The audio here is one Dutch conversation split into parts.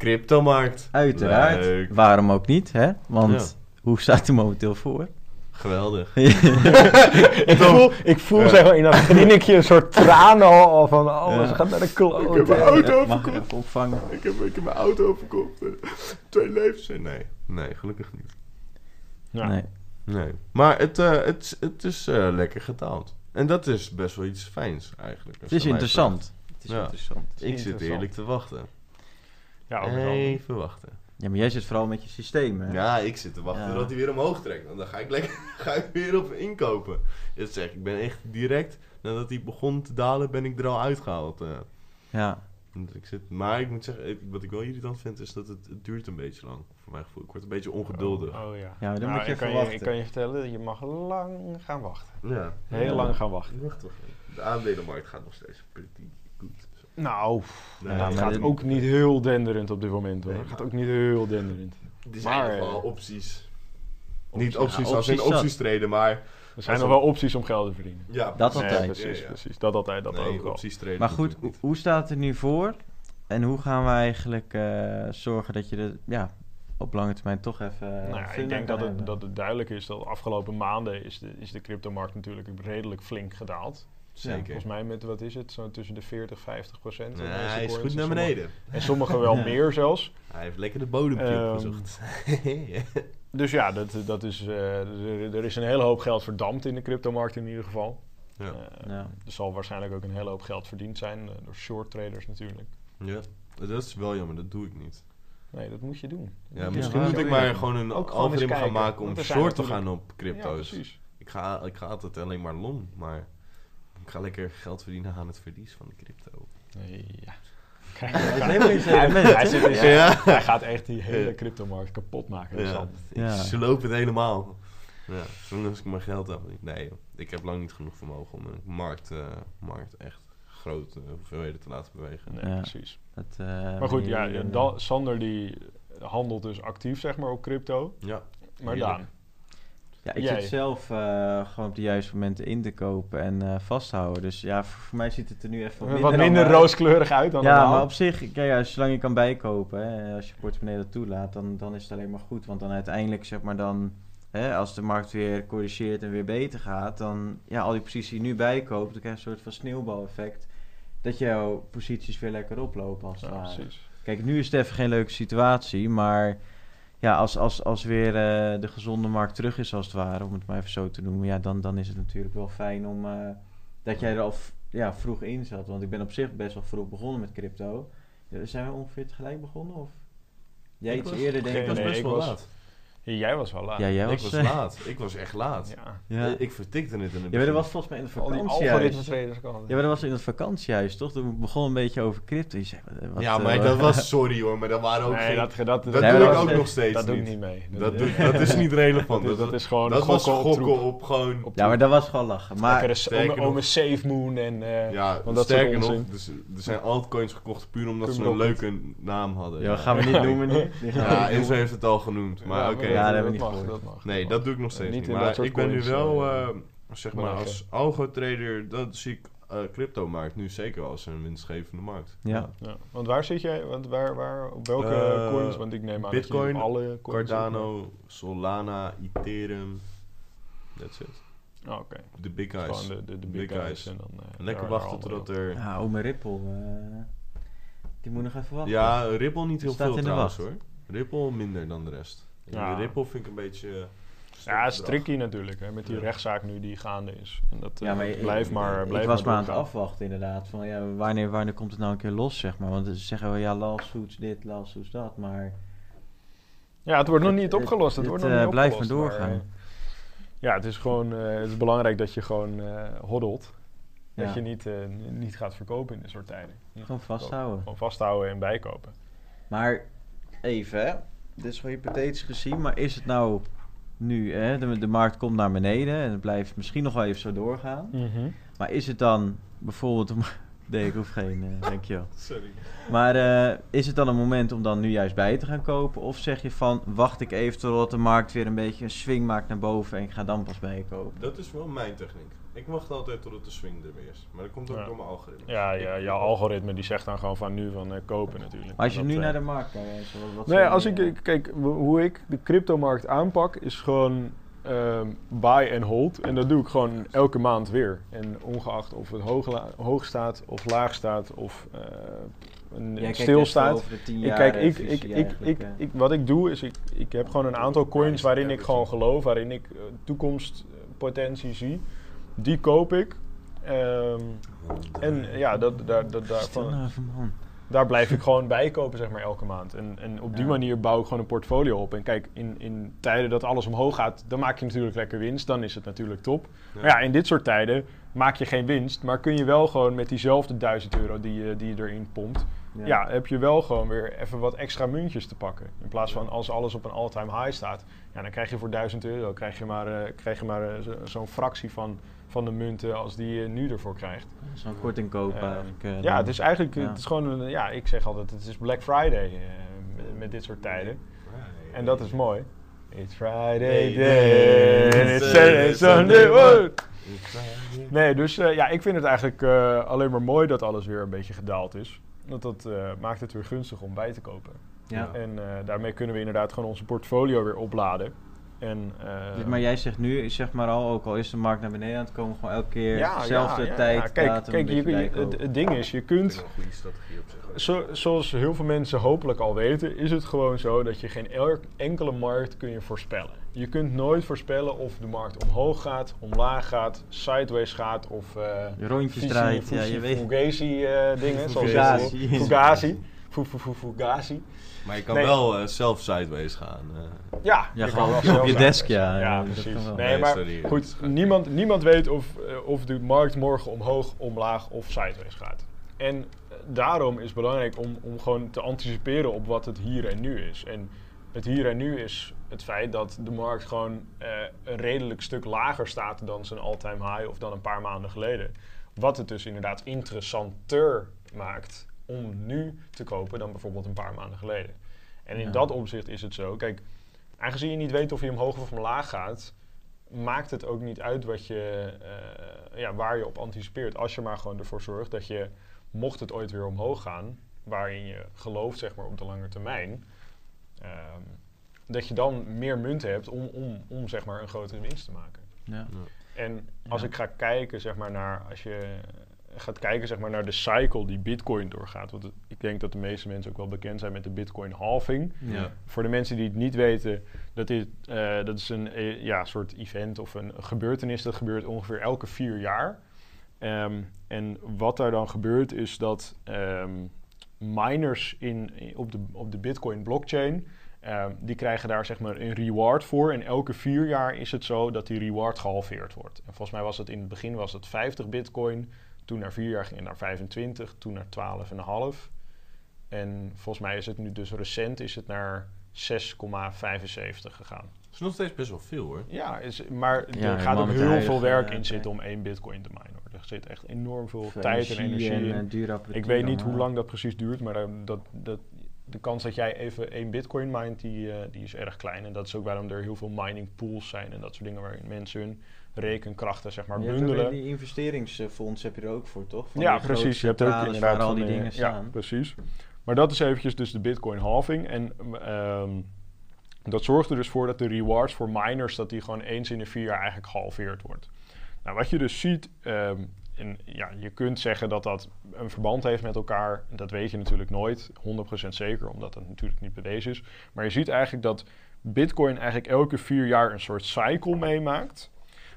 Cryptomarkt. Uiteraard. Leuk. Waarom ook niet, hè? Want hoe staat er momenteel voor? Geweldig. ik voel, ik voel zeg maar in dat vriendinnetje een soort tranen al, van, oh, Ja. ze gaat naar de kloot. Ik heb een auto Ja, mag ik verkocht. even opvangen? Ik heb, ik heb mijn auto verkocht. Twee levens. Nee, nee, gelukkig niet. Ja. Nee. Nee. Maar het, eh, het, het is eh, lekker getaald. En dat is best wel iets fijns eigenlijk. Het is interessant. Het is Ja. interessant. Ik zit eerlijk te wachten. Ja. Even wachten. Ja, maar jij zit vooral met je systeem, hè? Ja, ik zit te wachten Ja. tot hij weer omhoog trekt. Want dan ga ik, lekker, ga ik weer op inkopen. Dat zeg ik, ben echt direct, nadat hij begon te dalen, ben ik er al uitgehaald. eh. Ja. Ik zit, maar ik moet zeggen, wat ik wel irritant vind, is dat het, het duurt een beetje lang. Voor mijn gevoel. Ik word een beetje ongeduldig. Oh, oh, ja. Ja, maar dan Nou, moet je ik even kan wachten. Ik kan je vertellen, je mag lang gaan wachten. Ja. Heel Ja. lang gaan wachten. Wacht toch even. De aandelenmarkt gaat nog steeds pretty. Nou, Nee, maar gaat ook niet heel denderend op dit moment hoor. Nee, Het gaat ook niet heel denderend. Er zijn Maar, nog wel eh, opties. opties. Niet opties Ja, als in opties treden, maar... Er zijn nog wel opties om geld te verdienen. Ja, Dat precies. altijd. Precies, Ja, ja. precies. Dat altijd, dat nee, ook wel. opties treden Maar goed, hoe, staat het er nu voor? En hoe gaan we eigenlijk eh, zorgen dat je er ja, op lange termijn toch even. Nou ja, ik denk dat het, dat het duidelijk is dat de afgelopen maanden is de, is de cryptomarkt natuurlijk redelijk flink gedaald. Zeker. Volgens mij met, wat is het, zo tussen de 40, 50 procent. Nee, meeste hij is goed En naar sommige- beneden. En sommige wel Ja. meer zelfs. Hij heeft lekker de bodempje Ehm, opgezocht. Dus ja, dat, dat is, eh, er, is een hele hoop geld verdampt in de cryptomarkt in ieder geval. ja. Ja. Er zal waarschijnlijk ook een hele hoop geld verdiend zijn eh, door short traders natuurlijk. ja, dat is wel jammer, dat doe ik niet. Nee, dat moet je doen. Ja, Ja, misschien moet ik maar gewoon een algoritme gaan maken om short te gaan op Ja, crypto's. precies. ik, ga, ik ga altijd alleen maar long, maar ga lekker geld verdienen aan het verlies van de crypto. Ja. Kijk, hij, gaat echt die hele cryptomarkt kapot maken. is Ja, ik sloop het helemaal. Ja, zolang als ik mijn geld heb. Nee, joh. ik heb lang niet genoeg vermogen om een markt, eh, markt echt grote hoeveelheden te laten bewegen. Nee, Ja. precies. Dat, eh, Maar goed, ja, Sander die handelt dus actief zeg maar op crypto. Ja, Maar Heerlijk. Daan, Ja, ik Jij. zit zelf eh, gewoon op de juiste momenten in te kopen en eh, vasthouden. Dus ja, voor, voor mij ziet het er nu even wat wat minder, dan, rooskleurig uit dan Ja, normaal. maar op zich, kijk, ja, zolang je kan bijkopen, hè, als je portemonnee dat toelaat, dan, dan is het alleen maar goed. Want dan uiteindelijk, zeg maar dan, hè, als de markt weer corrigeert en weer beter gaat, dan, ja, al die posities die je nu bijkoopt, dan krijg je een soort van sneeuwbaleffect. Dat jouw posities weer lekker oplopen als het Ja, precies. Kijk, nu is het even geen leuke situatie, maar ja, als, als, als weer eh, de gezonde markt terug is als het ware, om het maar even zo te noemen, ja, dan, dan is het natuurlijk wel fijn om eh, dat jij er al ja, vroeg in zat. Want ik ben op zich best wel vroeg begonnen met crypto. Ja, Zijn we ongeveer tegelijk begonnen? Of? Jij Ik iets was- eerder denk ik. was nee, best ik wel was- laat. Ja, jij was wel laat. Ja, jij ik was, was eh, laat. Ik was echt laat. Ja. Ja. Eh, Ik vertikte het in het Ja, maar dat was volgens mij in het Al die vakantiehuis. Ja, maar dat was in het vakantiehuis, toch? Toen begon een beetje over crypto. Je zei, wat, wat, ja, eh, maar dat was sorry hoor, maar dat waren ook nee, geen... dat, dat, dat dat, doe ik ook nog steeds dat doe ik niet. mee. Dat, doe, dat is niet relevant. dat, is- dat is gewoon dat was gokken op gewoon... Op Ja, maar dat was gewoon lachen. Maar ome, nog- Safe Moon en... eh, Ja, want dat sterker soort nog, dus, er zijn altcoins gekocht puur omdat ze een leuke naam hadden. ja, gaan we niet noemen Ja, Enzo heeft het al genoemd, maar oké. Ja, dat hebben we niet mag, gehoord. dat mag. Nee, dat doe ik nog steeds Niet dat Maar ik ben nu wel, eh, eh, zeg maar, als algo-trader, dan zie ik eh crypto-markt nu zeker als een winstgevende markt. Ja. Ja, want waar zit jij? Want waar, waar, op welke coins? Want ik neem aan Bitcoin, dat alle coins Cardano, Solana, Ethereum, that's it. Oh, Oké, De big guys. de, de, de Big big guys. En dan, eh, Lekker wachten totdat er... Ja, ome Ripple. eh, die moet nog even wachten. Ja, Ripple niet heel Staat veel in de trouwens wacht. hoor. Ripple minder dan de rest. Ja. Ripple vind ik een beetje... eh, Ja, het is gedrag. tricky natuurlijk, hè, met die Ja. rechtszaak nu die gaande is. En dat, eh, Ja, maar blijft ik- maar, blijft ik was maar aan het afwachten inderdaad. Van, ja, wanneer, wanneer komt het nou een keer los, zeg maar. Want ze zeggen wel, ja, lawsuits dit, lawsuits dat. Maar Ja, het wordt nog niet Het- opgelost. Het, het, wordt nog eh, niet blijft opgelost, maar doorgaan. eh, ja, het is gewoon eh, het is belangrijk dat je gewoon eh hoddelt. Dat je niet, eh, niet gaat verkopen in dit soort tijden. Niet gewoon vasthouden. Gewoon vasthouden en bijkopen. Maar even, hè. Dit is wel hypothetisch gezien, maar is het nou nu, hè, de, de markt komt naar beneden en het blijft misschien nog wel even zo doorgaan. Mhm. Maar is het dan bijvoorbeeld... Om, nee, ik hoef geen, eh dankjewel. Sorry. Maar eh, is het dan een moment om dan nu juist bij te gaan kopen? Of zeg je van, wacht ik even totdat de markt weer een beetje een swing maakt naar boven en ik ga dan pas bijkopen? Dat is wel mijn techniek. Ik wacht altijd totdat de swing er weer is. Maar dat komt ook Ja. door mijn algoritme. Ja, ja, jouw algoritme die zegt dan gewoon van nu van eh, kopen natuurlijk. Maar als je Dat, nu eh, naar de markt kijkt, wat, Nee, als ik, eh, ik- kijk, hoe ik de cryptomarkt aanpak is gewoon ehm, buy and hold. En dat doe ik gewoon elke maand weer. En ongeacht of het hoog, hoog staat of laag staat of eh, een, Jij kijkt stil echt staat. over de 10 Ik, jaar, kijk, ik, ik, ik, ik, ik, wat ik doe is, ik, ik heb gewoon een aantal coins waarin ik gewoon geloof, waarin ik toekomstpotentie zie. Die koop ik. Ehm, en ja, dat, daar, dat, daarvan, nou daar blijf ik gewoon bij kopen, zeg maar, elke maand. En, en op die Ja. manier bouw ik gewoon een portfolio op. En kijk, in, in tijden dat alles omhoog gaat, dan maak je natuurlijk lekker winst. Dan is het natuurlijk top. Maar ja, in dit soort tijden maak je geen winst. Maar kun je wel gewoon met diezelfde 1000 euro die je, die je erin pompt, ja. heb je wel gewoon weer even wat extra muntjes te pakken. In plaats van als alles op een all-time high staat, ja, dan krijg je voor 1000 euro krijg je maar, eh, krijg je maar eh, zo- zo'n fractie van, van de munten als die je nu ervoor krijgt. Zo'n korting kopen Eh, eigenlijk. eh, ja, dan. het is eigenlijk, Ja. het is gewoon, een, ja, ik zeg altijd, het is Black Friday eh, met, met dit soort tijden. En dat is mooi. It's Friday then, it's Saturday, Sunday. Nee, dus ja, ik vind het eigenlijk alleen maar mooi dat alles weer een beetje gedaald is. Want dat maakt het weer gunstig om bij te kopen. Ja. En daarmee kunnen we inderdaad gewoon onze portfolio weer opladen. En, eh, Dus- maar jij zegt nu, zeg maar al, ook al is de markt naar beneden aan het komen, gewoon elke keer ja, dezelfde ja, ja, tijd, ja. Kijk, datum, kijk je, je- het, ding is, je kunt het een goede strategie op zich. Zo, zoals heel veel mensen hopelijk al weten, is het gewoon zo dat je geen el- enkele markt kun je voorspellen. Je kunt nooit voorspellen of de markt omhoog gaat, omlaag gaat, sideways gaat of uh, Je rondjes draait, ja, je weet. Fugazi eh, dingen. zoals Fugazi. Fugazi. Fu- fu- fu- Fugazi. Maar je kan Nee. wel eh, zelf sideways gaan. eh. Ja, Ja, je gewoon kan op je desk, ja, Ja, precies. Nee, Nee, maar sorry, goed, niemand, niemand weet of, eh, of de markt morgen omhoog, omlaag of sideways gaat. En eh, daarom is het belangrijk om, om gewoon te anticiperen op wat het hier en nu is. En het hier en nu is het feit dat de markt gewoon eh, een redelijk stuk lager staat dan zijn all-time high of dan een paar maanden geleden. Wat het dus inderdaad interessanter maakt om nu te kopen dan bijvoorbeeld een paar maanden geleden. En in Ja. dat opzicht is het zo. Kijk, aangezien je niet weet of je omhoog of omlaag gaat, maakt het ook niet uit wat je, eh, ja, waar je op anticipeert. Als je maar gewoon ervoor zorgt dat je, mocht het ooit weer omhoog gaan, waarin je gelooft zeg maar, op de lange termijn, ehm, dat je dan meer munten hebt om, om, om zeg maar, een grotere winst te maken. Ja. En als Ja. ik ga kijken, zeg maar, naar als je gaat kijken zeg maar, naar de cycle die Bitcoin doorgaat. Want ik denk dat de meeste mensen ook wel bekend zijn met de Bitcoin halving. Ja. Voor de mensen die het niet weten, dat, dit, eh, dat is een eh, ja, soort event of een, gebeurtenis dat gebeurt ongeveer elke vier jaar. Ehm, en wat daar dan gebeurt is dat ehm, miners in, in- op, de, op de Bitcoin blockchain, ehm, die krijgen daar zeg maar een reward voor. En elke vier jaar is het zo dat die reward gehalveerd wordt. En volgens mij was het in het begin was het 50 Bitcoin. Toen na vier jaar ging het naar 25, toen naar 12,5. En volgens mij is het nu dus recent is het naar 6,75 gegaan. Dat is nog steeds best wel veel hoor. Ja, is, maar Ja, er gaat ook heel veel werk eh, in zitten om één bitcoin te minen. Hoor. Er zit echt enorm veel Veel tijd en energie in. en dure apparatuur Ik weet niet hoe lang dat precies duurt, maar eh, dat, dat, de kans dat jij even één bitcoin mindt, die, eh, die is erg klein. En dat is ook waarom er heel veel mining pools zijn en dat soort dingen waarin mensen hun rekenkrachten zeg maar je hebt ook bundelen. weer die investeringsfonds heb je er ook voor, toch? Van ja, precies. Je hebt ook centrales inderdaad al die dingen Ja, staan. precies. Maar dat is eventjes dus de bitcoin halving. En ehm, dat zorgt er dus voor dat de rewards voor miners... dat die gewoon eens in de vier jaar eigenlijk gehalveerd wordt. Nou, wat je dus ziet... ehm, en ja, je kunt zeggen dat dat een verband heeft met elkaar. Dat weet je natuurlijk nooit, 100% zeker, omdat dat natuurlijk niet bewezen is. Maar je ziet eigenlijk dat Bitcoin eigenlijk elke vier jaar een soort cycle meemaakt.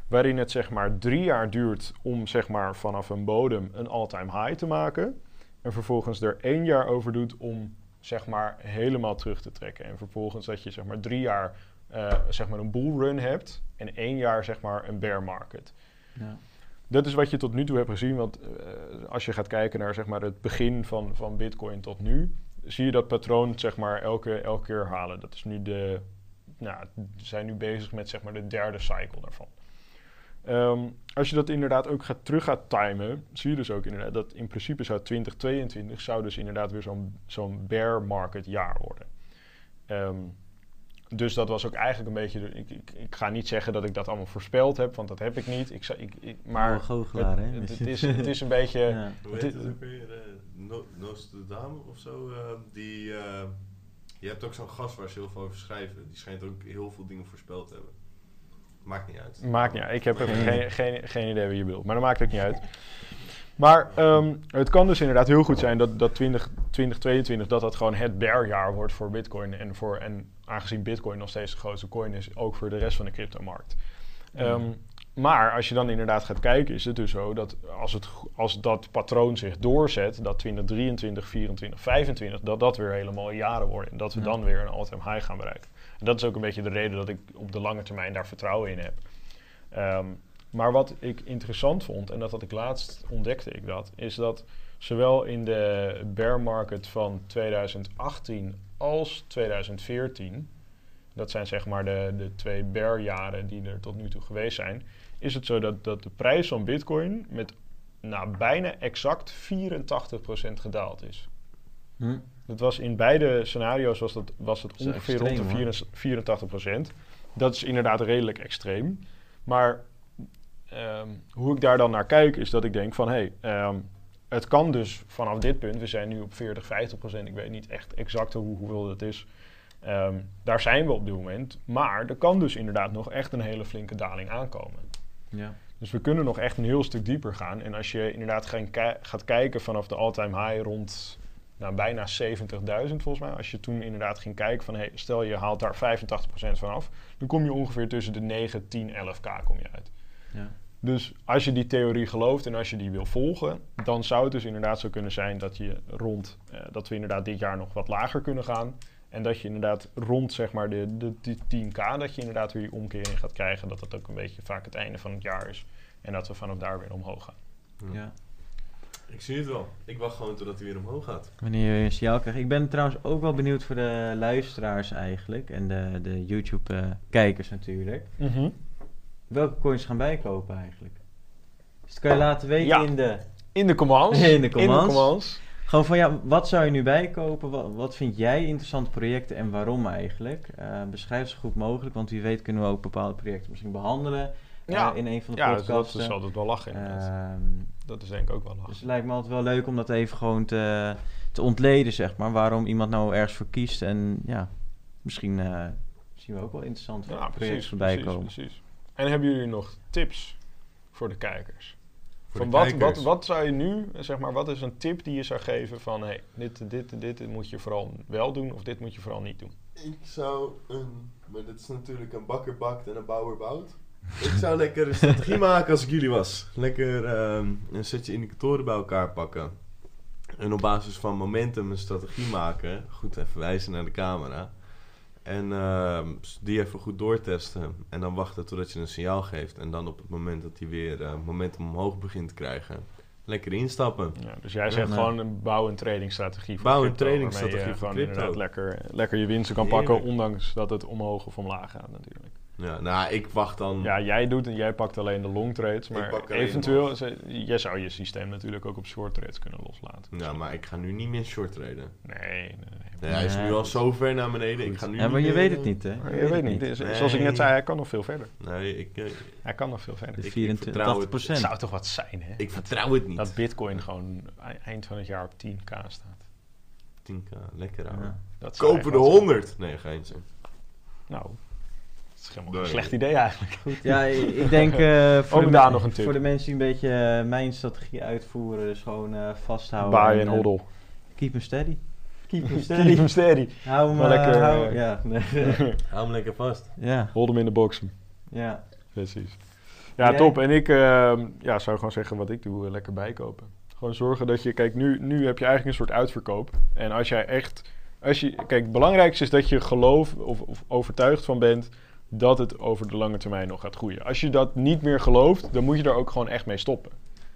Waarin het zeg maar drie jaar duurt om zeg maar vanaf een bodem een all-time high te maken. En vervolgens er één jaar over doet om zeg maar helemaal terug te trekken. En vervolgens dat je zeg maar drie jaar eh, zeg maar een bull run hebt. En één jaar zeg maar een bear market. Ja. Dat is wat je tot nu toe hebt gezien. Want eh, als je gaat kijken naar zeg maar, het begin van, van Bitcoin tot nu, zie je dat patroon zeg maar elke, elke keer herhalen. Dat is nu de, nou, we zijn nu bezig met zeg maar de derde cycle daarvan. Ehm, als je dat inderdaad ook gaat, terug gaat timen, zie je dus ook inderdaad dat in principe zou 2022 zou dus inderdaad weer zo'n zo'n bear market jaar worden. Ehm, dus dat was ook eigenlijk een beetje. Ik, ik, ik ga niet zeggen dat ik dat allemaal voorspeld heb, want dat heb ik niet. Ik, ik, ik, maar goochelaar, hè? het, het, is, het is een beetje. Ja. Hoe Het heet het ook weer? eh, No- Nostradamus of zo? eh, die, eh, je hebt ook zo'n gast waar ze heel veel over schrijven. Die schijnt ook heel veel dingen voorspeld te hebben. Maakt niet uit. Maakt niet uit. Ik heb geen, geen, geen idee wie je bedoelt. Maar dat maakt ook niet uit. Maar ehm, het kan dus inderdaad heel goed zijn dat, dat 20, 2022 dat dat gewoon het bearjaar wordt voor Bitcoin. En, voor, en aangezien Bitcoin nog steeds de grootste coin is, ook voor de rest van de cryptomarkt. Ehm, maar als je dan inderdaad gaat kijken, is het dus zo dat als, het, als dat patroon zich doorzet, dat 2023, 24, 25, dat dat weer helemaal jaren worden. En dat we Ja. dan weer een all-time high gaan bereiken. En dat is ook een beetje de reden dat ik op de lange termijn daar vertrouwen in heb. Ehm, maar wat ik interessant vond, en dat had ik laatst ontdekte ik dat, is dat zowel in de bear market van 2018 als 2014, dat zijn zeg maar de, de twee bear jaren die er tot nu toe geweest zijn, is het zo dat, dat de prijs van bitcoin met nou, bijna exact 84% gedaald is. Hm? Dat was in beide scenario's was, dat, was het ongeveer extreem, rond de hoor. 84 84 procent. Dat is inderdaad redelijk extreem. Maar ehm, hoe ik daar dan naar kijk, is dat ik denk van... hé, hey, ehm, het kan dus vanaf dit punt... we zijn nu op 40, 50 procent. Ik weet niet echt exact hoe, hoeveel dat is. Ehm, daar zijn we op dit moment. Maar er kan dus inderdaad nog echt een hele flinke daling aankomen. Ja. Dus we kunnen nog echt een heel stuk dieper gaan. En als je inderdaad gaat kijken vanaf de all-time high rond nou, bijna 70.000 volgens mij. Als je toen inderdaad ging kijken van hey, stel je haalt daar 85% van af. Dan kom je ongeveer tussen de 9, 10, 11k kom je uit. Ja. Dus als je die theorie gelooft en als je die wil volgen, dan zou het dus inderdaad zo kunnen zijn dat je rond, eh, dat we inderdaad dit jaar nog wat lager kunnen gaan. En dat je inderdaad rond zeg maar de, de, de 10k, dat je inderdaad weer die omkering gaat krijgen. Dat dat ook een beetje vaak het einde van het jaar is. En dat we vanaf daar weer omhoog gaan. Ja. Ik zie het wel. Ik wacht gewoon totdat hij weer omhoog gaat. Wanneer je een signaal krijgt. Ik ben trouwens ook wel benieuwd voor de luisteraars eigenlijk. En de, de YouTube-kijkers natuurlijk. Welke coins gaan wij kopen eigenlijk? Dus dat kan je laten weten Ja. in de... In de commands. In de commands. commands. Gewoon van ja, wat zou je nu bijkopen? Wat, wat vind jij interessante projecten en waarom eigenlijk? Eh, beschrijf zo goed mogelijk, want wie weet kunnen we ook bepaalde projecten misschien behandelen Ja. eh, in een van de Ja, dus dat podcasts. is altijd wel lachen inderdaad. Ehm, dat is denk ik ook wel lachen. dus het lijkt me altijd wel leuk om dat even gewoon te, te ontleden, zeg maar. Waarom iemand nou ergens voor kiest. En ja, misschien eh, zien we ook wel interessante ja, projecten precies, voorbij precies, komen. precies. En hebben jullie nog tips voor de kijkers? Voor van de wat, kijkers. wat, wat zou je nu, zeg maar, wat is een tip die je zou geven van hey, dit, dit, dit, dit moet je vooral wel doen of dit moet je vooral niet doen? Ik zou een... Maar dit is natuurlijk een bakker bakt en een bouwer bouwt. Ik zou lekker een strategie maken als ik jullie was. Lekker ehm, een setje indicatoren bij elkaar pakken. En op basis van momentum een strategie maken. Goed even wijzen naar de camera. En ehm, die even goed doortesten. En dan wachten totdat je een signaal geeft. En dan op het moment dat hij weer eh, momentum omhoog begint te krijgen. Lekker instappen. Ja, dus jij zegt Ja. gewoon een bouw- en tradingstrategie voor Bouw- en crypto, tradingstrategie voor crypto. inderdaad lekker, lekker je winsten kan pakken, ondanks dat het omhoog of omlaag gaat natuurlijk. Ja, nou, ik wacht dan... Ja, jij doet en jij pakt alleen de long trades, Ik maar eventueel, ze- jij zou je systeem natuurlijk ook op short trades kunnen loslaten. Ja, maar ik ga nu niet meer short traden. Nee, nee, nee. Hij is nu al zo ver naar beneden. Ik ga nu Ja, maar niet je meer, weet het niet, hè? Je weet niet, Nee. zoals ik net zei, hij kan nog veel verder. Nee, ik, eh, Hij kan nog veel verder. De Ik- ik 24, vertrouw 80 het. Het procent. zou toch wat zijn, hè? ik vertrouw het niet. Dat bitcoin gewoon e- eind van het jaar op 10k staat. 10k, lekker zou Kopen de wat zijn. 100! Nee, geintje. Nou, dat is helemaal Nee. een slecht idee eigenlijk. Ja, ik denk eh, voor, Ook de daar nog een tip. voor de mensen die een beetje eh, mijn strategie uitvoeren, dus gewoon eh, vasthouden. Baai en hoddel. Keep hem steady. Keep hem Keep steady. hem steady. Hou hem lekker, hou- ja, nee. Hou hem lekker vast. ja, Hold hem in de box. ja. Precies. Ja, Jij? top. En ik ehm, ja, zou gewoon zeggen wat ik doe, lekker bijkopen. Gewoon zorgen dat je, kijk, nu, nu heb je eigenlijk een soort uitverkoop. En als jij echt, als je, kijk, het belangrijkste is dat je gelooft of, of overtuigd van bent dat het over de lange termijn nog gaat groeien. Als je dat niet meer gelooft, dan moet je er ook gewoon echt mee stoppen.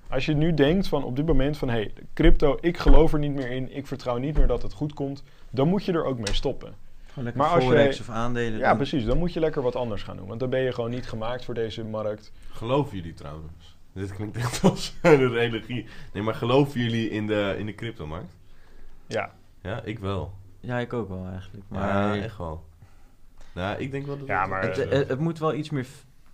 Als je nu denkt van op dit moment van... hé, hey, crypto, ik geloof er niet meer in. Ik vertrouw niet meer dat het goed komt. Dan moet je er ook mee stoppen. Gewoon lekker Maar als forex je- of aandelen Ja, doen. precies. Dan moet je lekker wat anders gaan doen. Want dan ben je gewoon niet gemaakt voor deze markt. Geloven jullie trouwens? Dit klinkt echt als een religie. Nee, maar geloven jullie in de, in de cryptomarkt? Ja. Ja, ik wel. Ja, ik ook wel eigenlijk. Maar Ja, echt wel. Nou, ik denk wel dat Ja, het- maar- het, eh, het, het moet wel iets meer...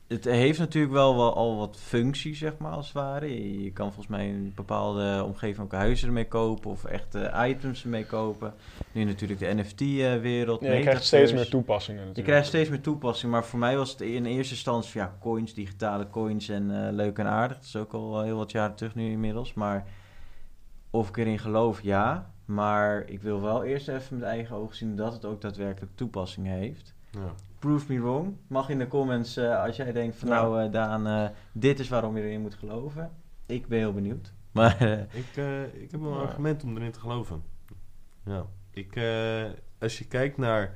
Het heeft natuurlijk wel, wel al wat functie, zeg maar, als het ware. Je, je kan volgens mij in een bepaalde omgeving ook huizen ermee kopen... of echte items ermee kopen. Nu natuurlijk de NFT-wereld. Ja, je krijgt steeds meer toepassingen Je natuurlijk. krijgt steeds meer toepassing, maar voor mij was het in eerste instantie ja, coins, digitale coins en eh, leuk en aardig. Dat is ook al heel wat jaren terug nu inmiddels. Maar of ik erin geloof, ja. Maar ik wil wel eerst even met eigen ogen zien dat het ook daadwerkelijk toepassing heeft. Ja. Prove me wrong. Mag in de comments eh, als jij denkt van Ja. nou eh, Daan, eh, dit is waarom je erin moet geloven. Ik ben heel benieuwd. Maar Ik, eh, ik heb wel een argument om erin te geloven. Ja. Ik, eh, als je kijkt naar...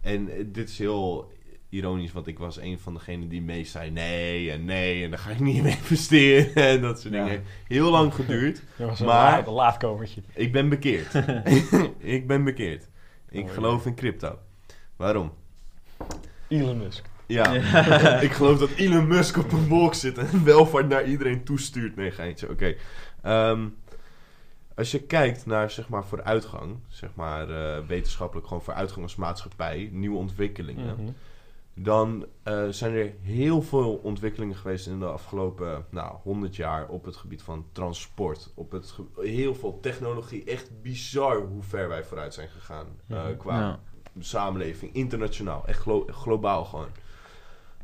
En dit is heel ironisch, want ik was een van degenen die meest zei... Nee en nee, en daar ga ik niet in investeren. En dat soort Ja. dingen. Heel lang geduurd. Dat was een, Maar- een laatkomertje. Ik ben bekeerd. ik ben bekeerd. Ik Oh, geloof in crypto. Waarom? Elon Musk. Ja, Ja. ik geloof dat Elon Musk op een wolk zit en welvaart naar iedereen toestuurt. Nee, geintje, oké. Ehm, als je kijkt naar, zeg maar, vooruitgang, zeg maar, eh, wetenschappelijk gewoon vooruitgang als maatschappij, nieuwe ontwikkelingen, Mhm. dan eh, zijn er heel veel ontwikkelingen geweest in de afgelopen, nou, 100 jaar op het gebied van transport. Op het ge- heel veel technologie, echt bizar hoe ver wij vooruit zijn gegaan eh, Mhm. qua ja. Samenleving, internationaal, echt glo- globaal gewoon.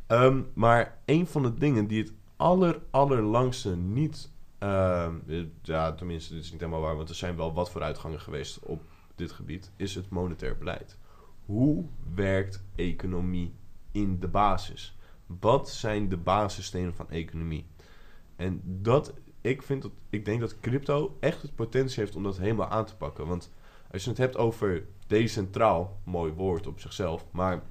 Ehm, maar een van de dingen die het aller, allerlangste niet, ehm, eh, ja, tenminste, dit is niet helemaal waar, want er zijn wel wat vooruitgangen geweest op dit gebied, is het monetair beleid. Hoe werkt economie in de basis? Wat zijn de basisstenen van economie? En dat, ik, vind dat, ik denk dat crypto echt het potentie heeft om dat helemaal aan te pakken. Want als je het hebt over decentraal, mooi woord op zichzelf, maar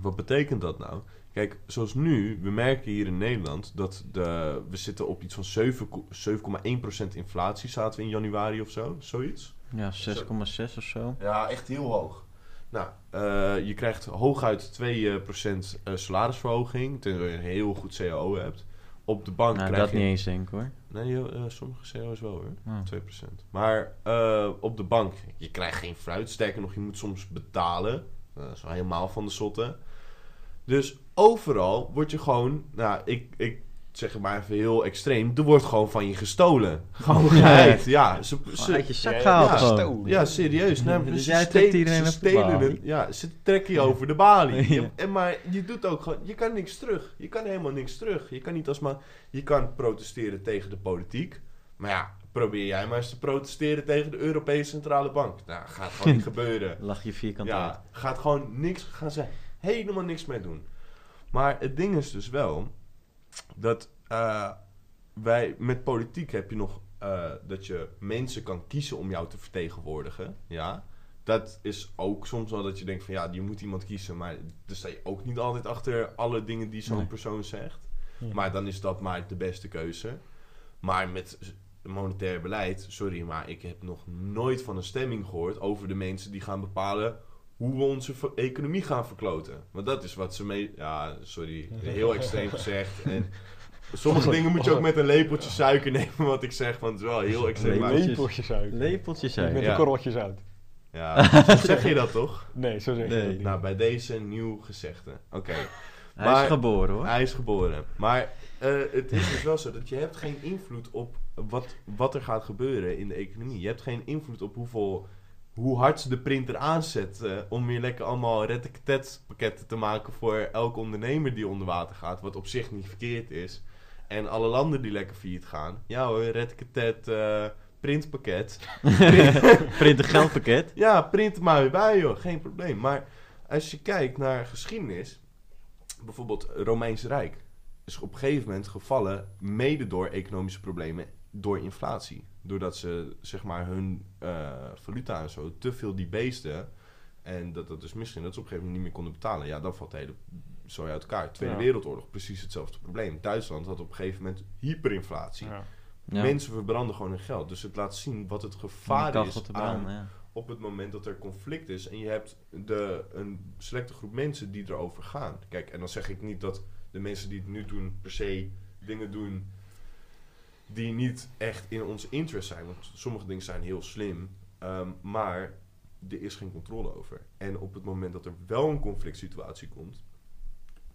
wat betekent dat nou? Kijk, zoals nu, we merken hier in Nederland dat de, we zitten op iets van 7 ko- 7,1% inflatie, zaten we in januari of zo, zoiets. ja 6,6 of zo. Ja, echt heel hoog. Nou, eh, je krijgt hooguit 2% eh, salarisverhoging, tenzij je een heel goed CAO hebt. Op de bank Nou, krijg dat je... niet eens denk ik hoor. Nee, eh, sommige CAO's wel hoor. Oh. 2%. Maar eh, op de bank, je krijgt geen fruit. Sterker nog, je moet soms betalen. Dat is wel helemaal van de zotte. Dus overal word je gewoon, nou, ik, ik zeg het maar even heel extreem, er wordt gewoon van je gestolen. Gewoon geheid. Ja, ze, ze- uit je zak Ja, gehaald ja, ja, serieus. Nee, Dus ze jij stelen- trekt iedereen ze op de stelen. Ja, ze trekken je over de balie. Ja. En maar je doet ook gewoon, je kan niks terug. Je kan helemaal niks terug. Je kan niet als maar, je kan protesteren tegen de politiek. Maar ja, probeer jij maar eens te protesteren tegen de Europese Centrale Bank. Nou, gaat gewoon niet gebeuren. Lach je vierkant uit. Ja, gaat gewoon niks, gaan ze helemaal niks mee doen. Maar het ding is dus wel dat eh, wij met politiek heb je nog eh, dat je mensen kan kiezen om jou te vertegenwoordigen. Ja, dat is ook soms wel dat je denkt van ja, je moet iemand kiezen, maar dan sta je ook niet altijd achter alle dingen die zo'n Nee. persoon zegt. Maar dan is dat maar de beste keuze. Maar met monetair beleid, sorry, maar ik heb nog nooit van een stemming gehoord over de mensen die gaan bepalen hoe we onze economie gaan verkloten. Want dat is wat ze mee. Ja, sorry, heel extreem gezegd. En sommige dingen moet je ook met een lepeltje suiker nemen, wat ik zeg, want het is wel heel extreem. Maar, Lepeltje. Lepeltjes uit. Lepeltjes Met een korreltjes uit. ja, zo zeg je dat toch? Nee, zo zeg je Nee. dat niet. Nou, bij deze nieuw gezegde. Oké. Hij Maar- is geboren hoor. Hij is geboren. Maar eh, het is dus wel zo dat je hebt geen invloed op wat, wat er gaat gebeuren in de economie. Je hebt geen invloed op hoeveel, hoe hard ze de printer aanzet eh, om weer lekker allemaal red pakketten te maken voor elke ondernemer die onder water gaat. Wat op zich niet verkeerd is. En alle landen die lekker failliet gaan. Ja hoor, red eh printpakket. Print een geldpakket. Ja, print er maar weer bij, joh. Geen probleem. Maar als je kijkt naar geschiedenis, bijvoorbeeld Romeins Rijk, is op een gegeven moment gevallen mede door economische problemen, door inflatie. Doordat ze, zeg maar, hun eh, valuta en zo te veel die beesten, en dat dat dus misschien, dat ze op een gegeven moment niet meer konden betalen. Ja, dan valt de hele zooi uit elkaar. Tweede Ja. Wereldoorlog, precies hetzelfde probleem. Duitsland had op een gegeven moment hyperinflatie. Ja. Ja. Mensen verbranden gewoon hun geld. Dus het laat zien wat het gevaar is te aan branden, ja. op het moment dat er conflict is en je hebt de, een selecte groep mensen die erover gaan. Kijk, en dan zeg ik niet dat de mensen die het nu doen per se dingen doen die niet echt in ons interest zijn. Want sommige dingen zijn heel slim, ehm, maar er is geen controle over. En op het moment dat er wel een conflict situatie komt,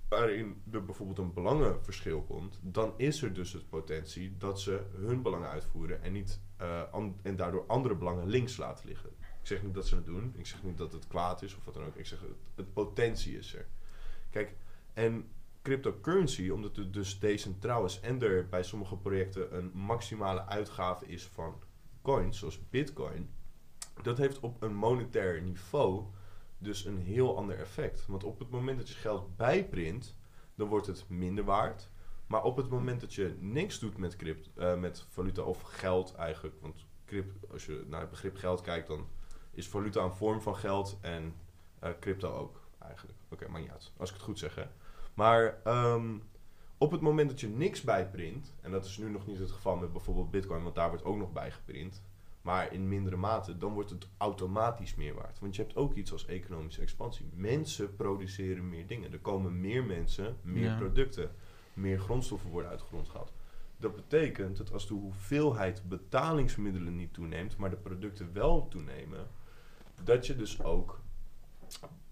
waarin er bijvoorbeeld een belangenverschil komt, dan is er dus het potentie dat ze hun belangen uitvoeren en, niet, eh, en daardoor andere belangen links laten liggen. Ik zeg niet dat ze het doen, ik zeg niet dat het kwaad is of wat dan ook. Ik zeg het, het potentie is er. Kijk, en cryptocurrency, omdat het dus decentraal is en er bij sommige projecten een maximale uitgave is van coins, zoals bitcoin, dat heeft op een monetair niveau dus een heel ander effect. Want op het moment dat je geld bijprint, dan wordt het minder waard. Maar op het moment dat je niks doet met, crypt, eh, met valuta of geld eigenlijk, want crypt, als je naar het begrip geld kijkt, dan is valuta een vorm van geld en eh, crypto ook eigenlijk. Oké, maar niet uit, als ik het goed zeg hè. Maar ehm, op het moment dat je niks bijprint, en dat is nu nog niet het geval met bijvoorbeeld bitcoin, want daar wordt ook nog bij geprint, maar in mindere mate, dan wordt het automatisch meer waard. Want je hebt ook iets als economische expansie. Mensen produceren meer dingen. Er komen meer mensen, meer Ja. producten, meer grondstoffen worden uit de grond gehaald. Dat betekent dat als de hoeveelheid betalingsmiddelen niet toeneemt, maar de producten wel toenemen, dat je dus ook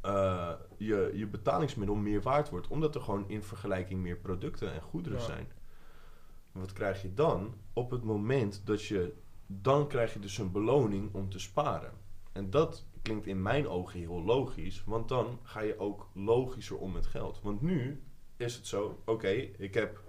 eh, je, je betalingsmiddel meer waard wordt. Omdat er gewoon in vergelijking meer producten en goederen Ja. zijn. Wat krijg je dan? Op het moment dat je... Dan krijg je dus een beloning om te sparen. En dat klinkt in mijn ogen heel logisch. Want dan ga je ook logischer om met geld. Want nu is het zo... Oké, ik heb...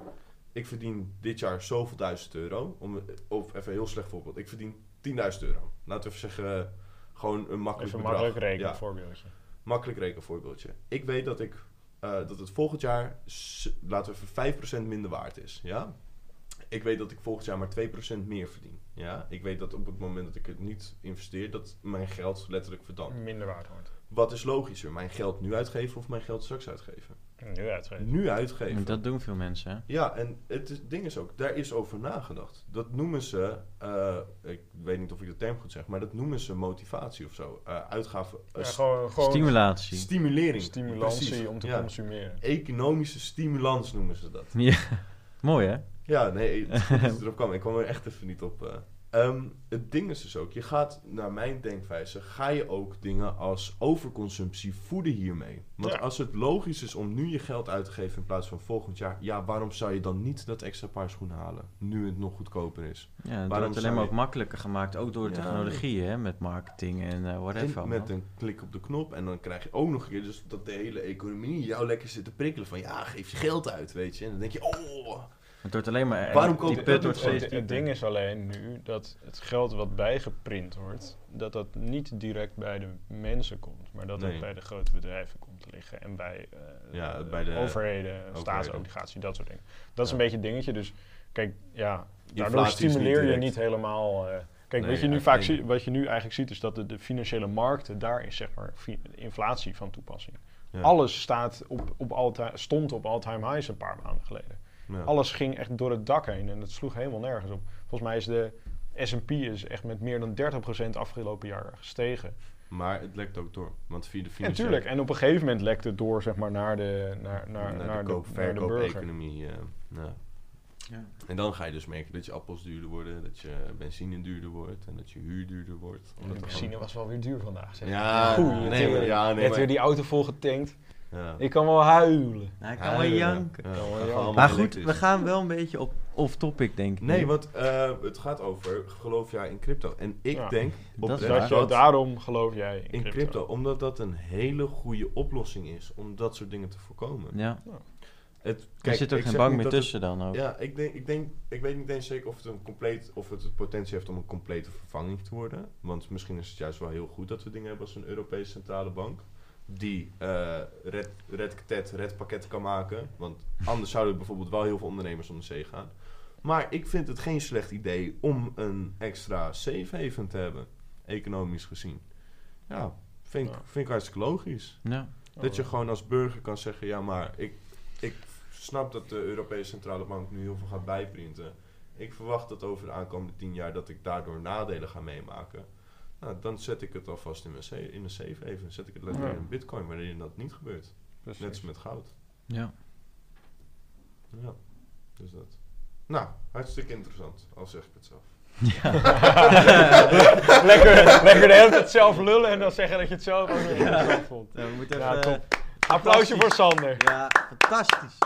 Ik verdien dit jaar zoveel duizend euro. Om, of even een heel slecht voorbeeld. Ik verdien 10.000 euro. Laten we even zeggen... Gewoon een makkelijk Even een bedrag. makkelijk rekenen, Ja voorbeeldje. Makkelijk rekenvoorbeeldje. Ik weet dat ik eh, dat het volgend jaar, laten we even 5% minder waard is. Ja? Ik weet dat ik volgend jaar maar 2% meer verdien. Ja? Ik weet dat op het moment dat ik het niet investeer, dat mijn geld letterlijk verdampt. Minder waard wordt. Wat is logischer? Mijn geld nu uitgeven of mijn geld straks uitgeven? Nu uitgeven. Nu uitgeven. En Dat doen veel mensen, hè? Ja, en het is- ding is ook, daar is over nagedacht. Dat noemen ze, eh, ik weet niet of ik de term goed zeg, maar dat noemen ze motivatie of zo. Eh uitgaven, eh, Ja, gewoon, gewoon Stimulatie. stimulering. stimulantie Precies. om te Ja. consumeren. Economische stimulans noemen ze dat. Ja. Mooi, hè? Ja, nee, het is goed dat je erop kwam. Ik kwam er echt even niet op. eh. Ehm, het ding is dus ook, je gaat, naar mijn denkwijze, ga je ook dingen als overconsumptie voeden hiermee. Want Ja. als het logisch is om nu je geld uit te geven in plaats van volgend jaar, ja, waarom zou je dan niet dat extra paar schoenen halen? Nu het nog goedkoper is. Ja, het Waarom wordt alleen maar je- ook makkelijker gemaakt. Ook door Ja. technologie, hè? Met marketing en eh whatever. En met een klik op de knop en dan krijg je ook nog een keer dus dat de hele economie jou lekker zit te prikkelen van ja, geef je geld uit, weet je. En dan denk je, oh, Het wordt alleen maar... Waarom koop die put wordt niet Het, het ding is alleen nu dat het geld wat bijgeprint wordt, dat dat niet direct bij de mensen komt, maar dat Nee. het bij de grote bedrijven komt te liggen en bij, eh, Ja, bij de overheden, staatsobligatie, dat soort dingen. Dat is een beetje een dingetje. Dus kijk, ja, daardoor niet stimuleer je niet helemaal. eh, kijk, Nee, wat, je nu vaak ziet, wat je nu eigenlijk ziet, is dat de, de financiële markten, daar is zeg maar inflatie van toepassing. Ja. Alles staat op, op all stond op all-time highs een paar maanden geleden. Ja. Alles ging echt door het dak heen en het sloeg helemaal nergens op. Volgens mij is de S&P is echt met meer dan 30% afgelopen jaar gestegen. Maar het lekt ook door, want via de financiële... tuurlijk. En op een gegeven moment lekte het door zeg maar, naar de, naar, naar, naar, naar de koop- naar de eh, ja. Ja. En dan ga je dus merken dat je appels duurder worden, dat je benzine duurder wordt en dat je huur duurder wordt. De Omdat er benzine gewoon- was wel weer duur vandaag. Zeg. Ja, Goeie nee, maar- ja, nee, Net maar- weer die auto vol getankt. Ja. Ik kan wel huilen. Nou, ik kan wel ja, janken. ja. Kan wel We gaan janken. allemaal Maar goed, we gaan wel een beetje op off-topic, denk ik. Nee, want eh, het gaat over, geloof jij in crypto? En ik Ja. denk Dat is Dat dat daarom geloof jij in, in crypto. omdat dat een hele goede oplossing is om dat soort dingen te voorkomen. Ja, Het, er zit ook geen bank meer het- tussen dan ook. Ja, ik denk, ik denk, ik weet niet eens zeker of het een compleet, of het, het potentie heeft om een complete vervanging te worden. Want misschien is het juist wel heel goed dat we dingen hebben als een Europese centrale bank. Die eh red, red, red pakketten kan maken. Want anders zouden bijvoorbeeld wel heel veel ondernemers om de zee gaan. Maar ik vind het geen slecht idee om een extra safe haven te hebben, economisch gezien. Ja, vind, Ja. vind ik hartstikke logisch. Ja. Dat je gewoon als burger kan zeggen, ja maar ik, ik snap dat de Europese Centrale Bank nu heel veel gaat bijprinten. ik verwacht dat over de aankomende 10 jaar dat ik daardoor nadelen ga meemaken. Nou, dan zet ik het alvast in mijn, sa- in mijn safe even. Zet ik het lekker Ja. in bitcoin, wanneer dat niet gebeurt. Precies. Net als met goud. Ja. Ja, dus dat. Nou, hartstikke interessant, al zeg ik het zelf. lekker, lekker de hele tijd zelf lullen en dan zeggen dat je het zelf ook interessant vond. Ja, we moeten Ja, even, top. Applausje voor Sander. Ja, fantastisch.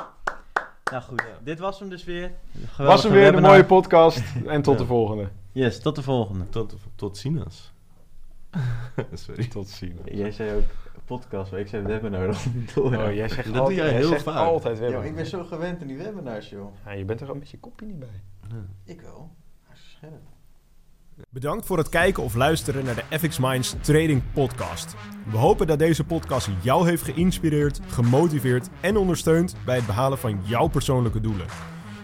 Nou goed, dit was hem dus weer. Was hem weer een mooie podcast en tot Ja. de volgende. Yes, tot de volgende. Tot, tot ziens. Sorry. Tot ziens. Jij zei ook podcast, maar ik zei webinar door. Oh, jij zegt Dat doe altijd, jij heel vaak. altijd Ja, webinar. ik ben zo gewend aan die webinars, joh. Ja, je bent er ook met je kopje niet bij. Ik wel. Scherp. Bedankt voor het kijken of luisteren naar de FX Minds Trading Podcast. We hopen dat deze podcast jou heeft geïnspireerd, gemotiveerd en ondersteund bij het behalen van jouw persoonlijke doelen.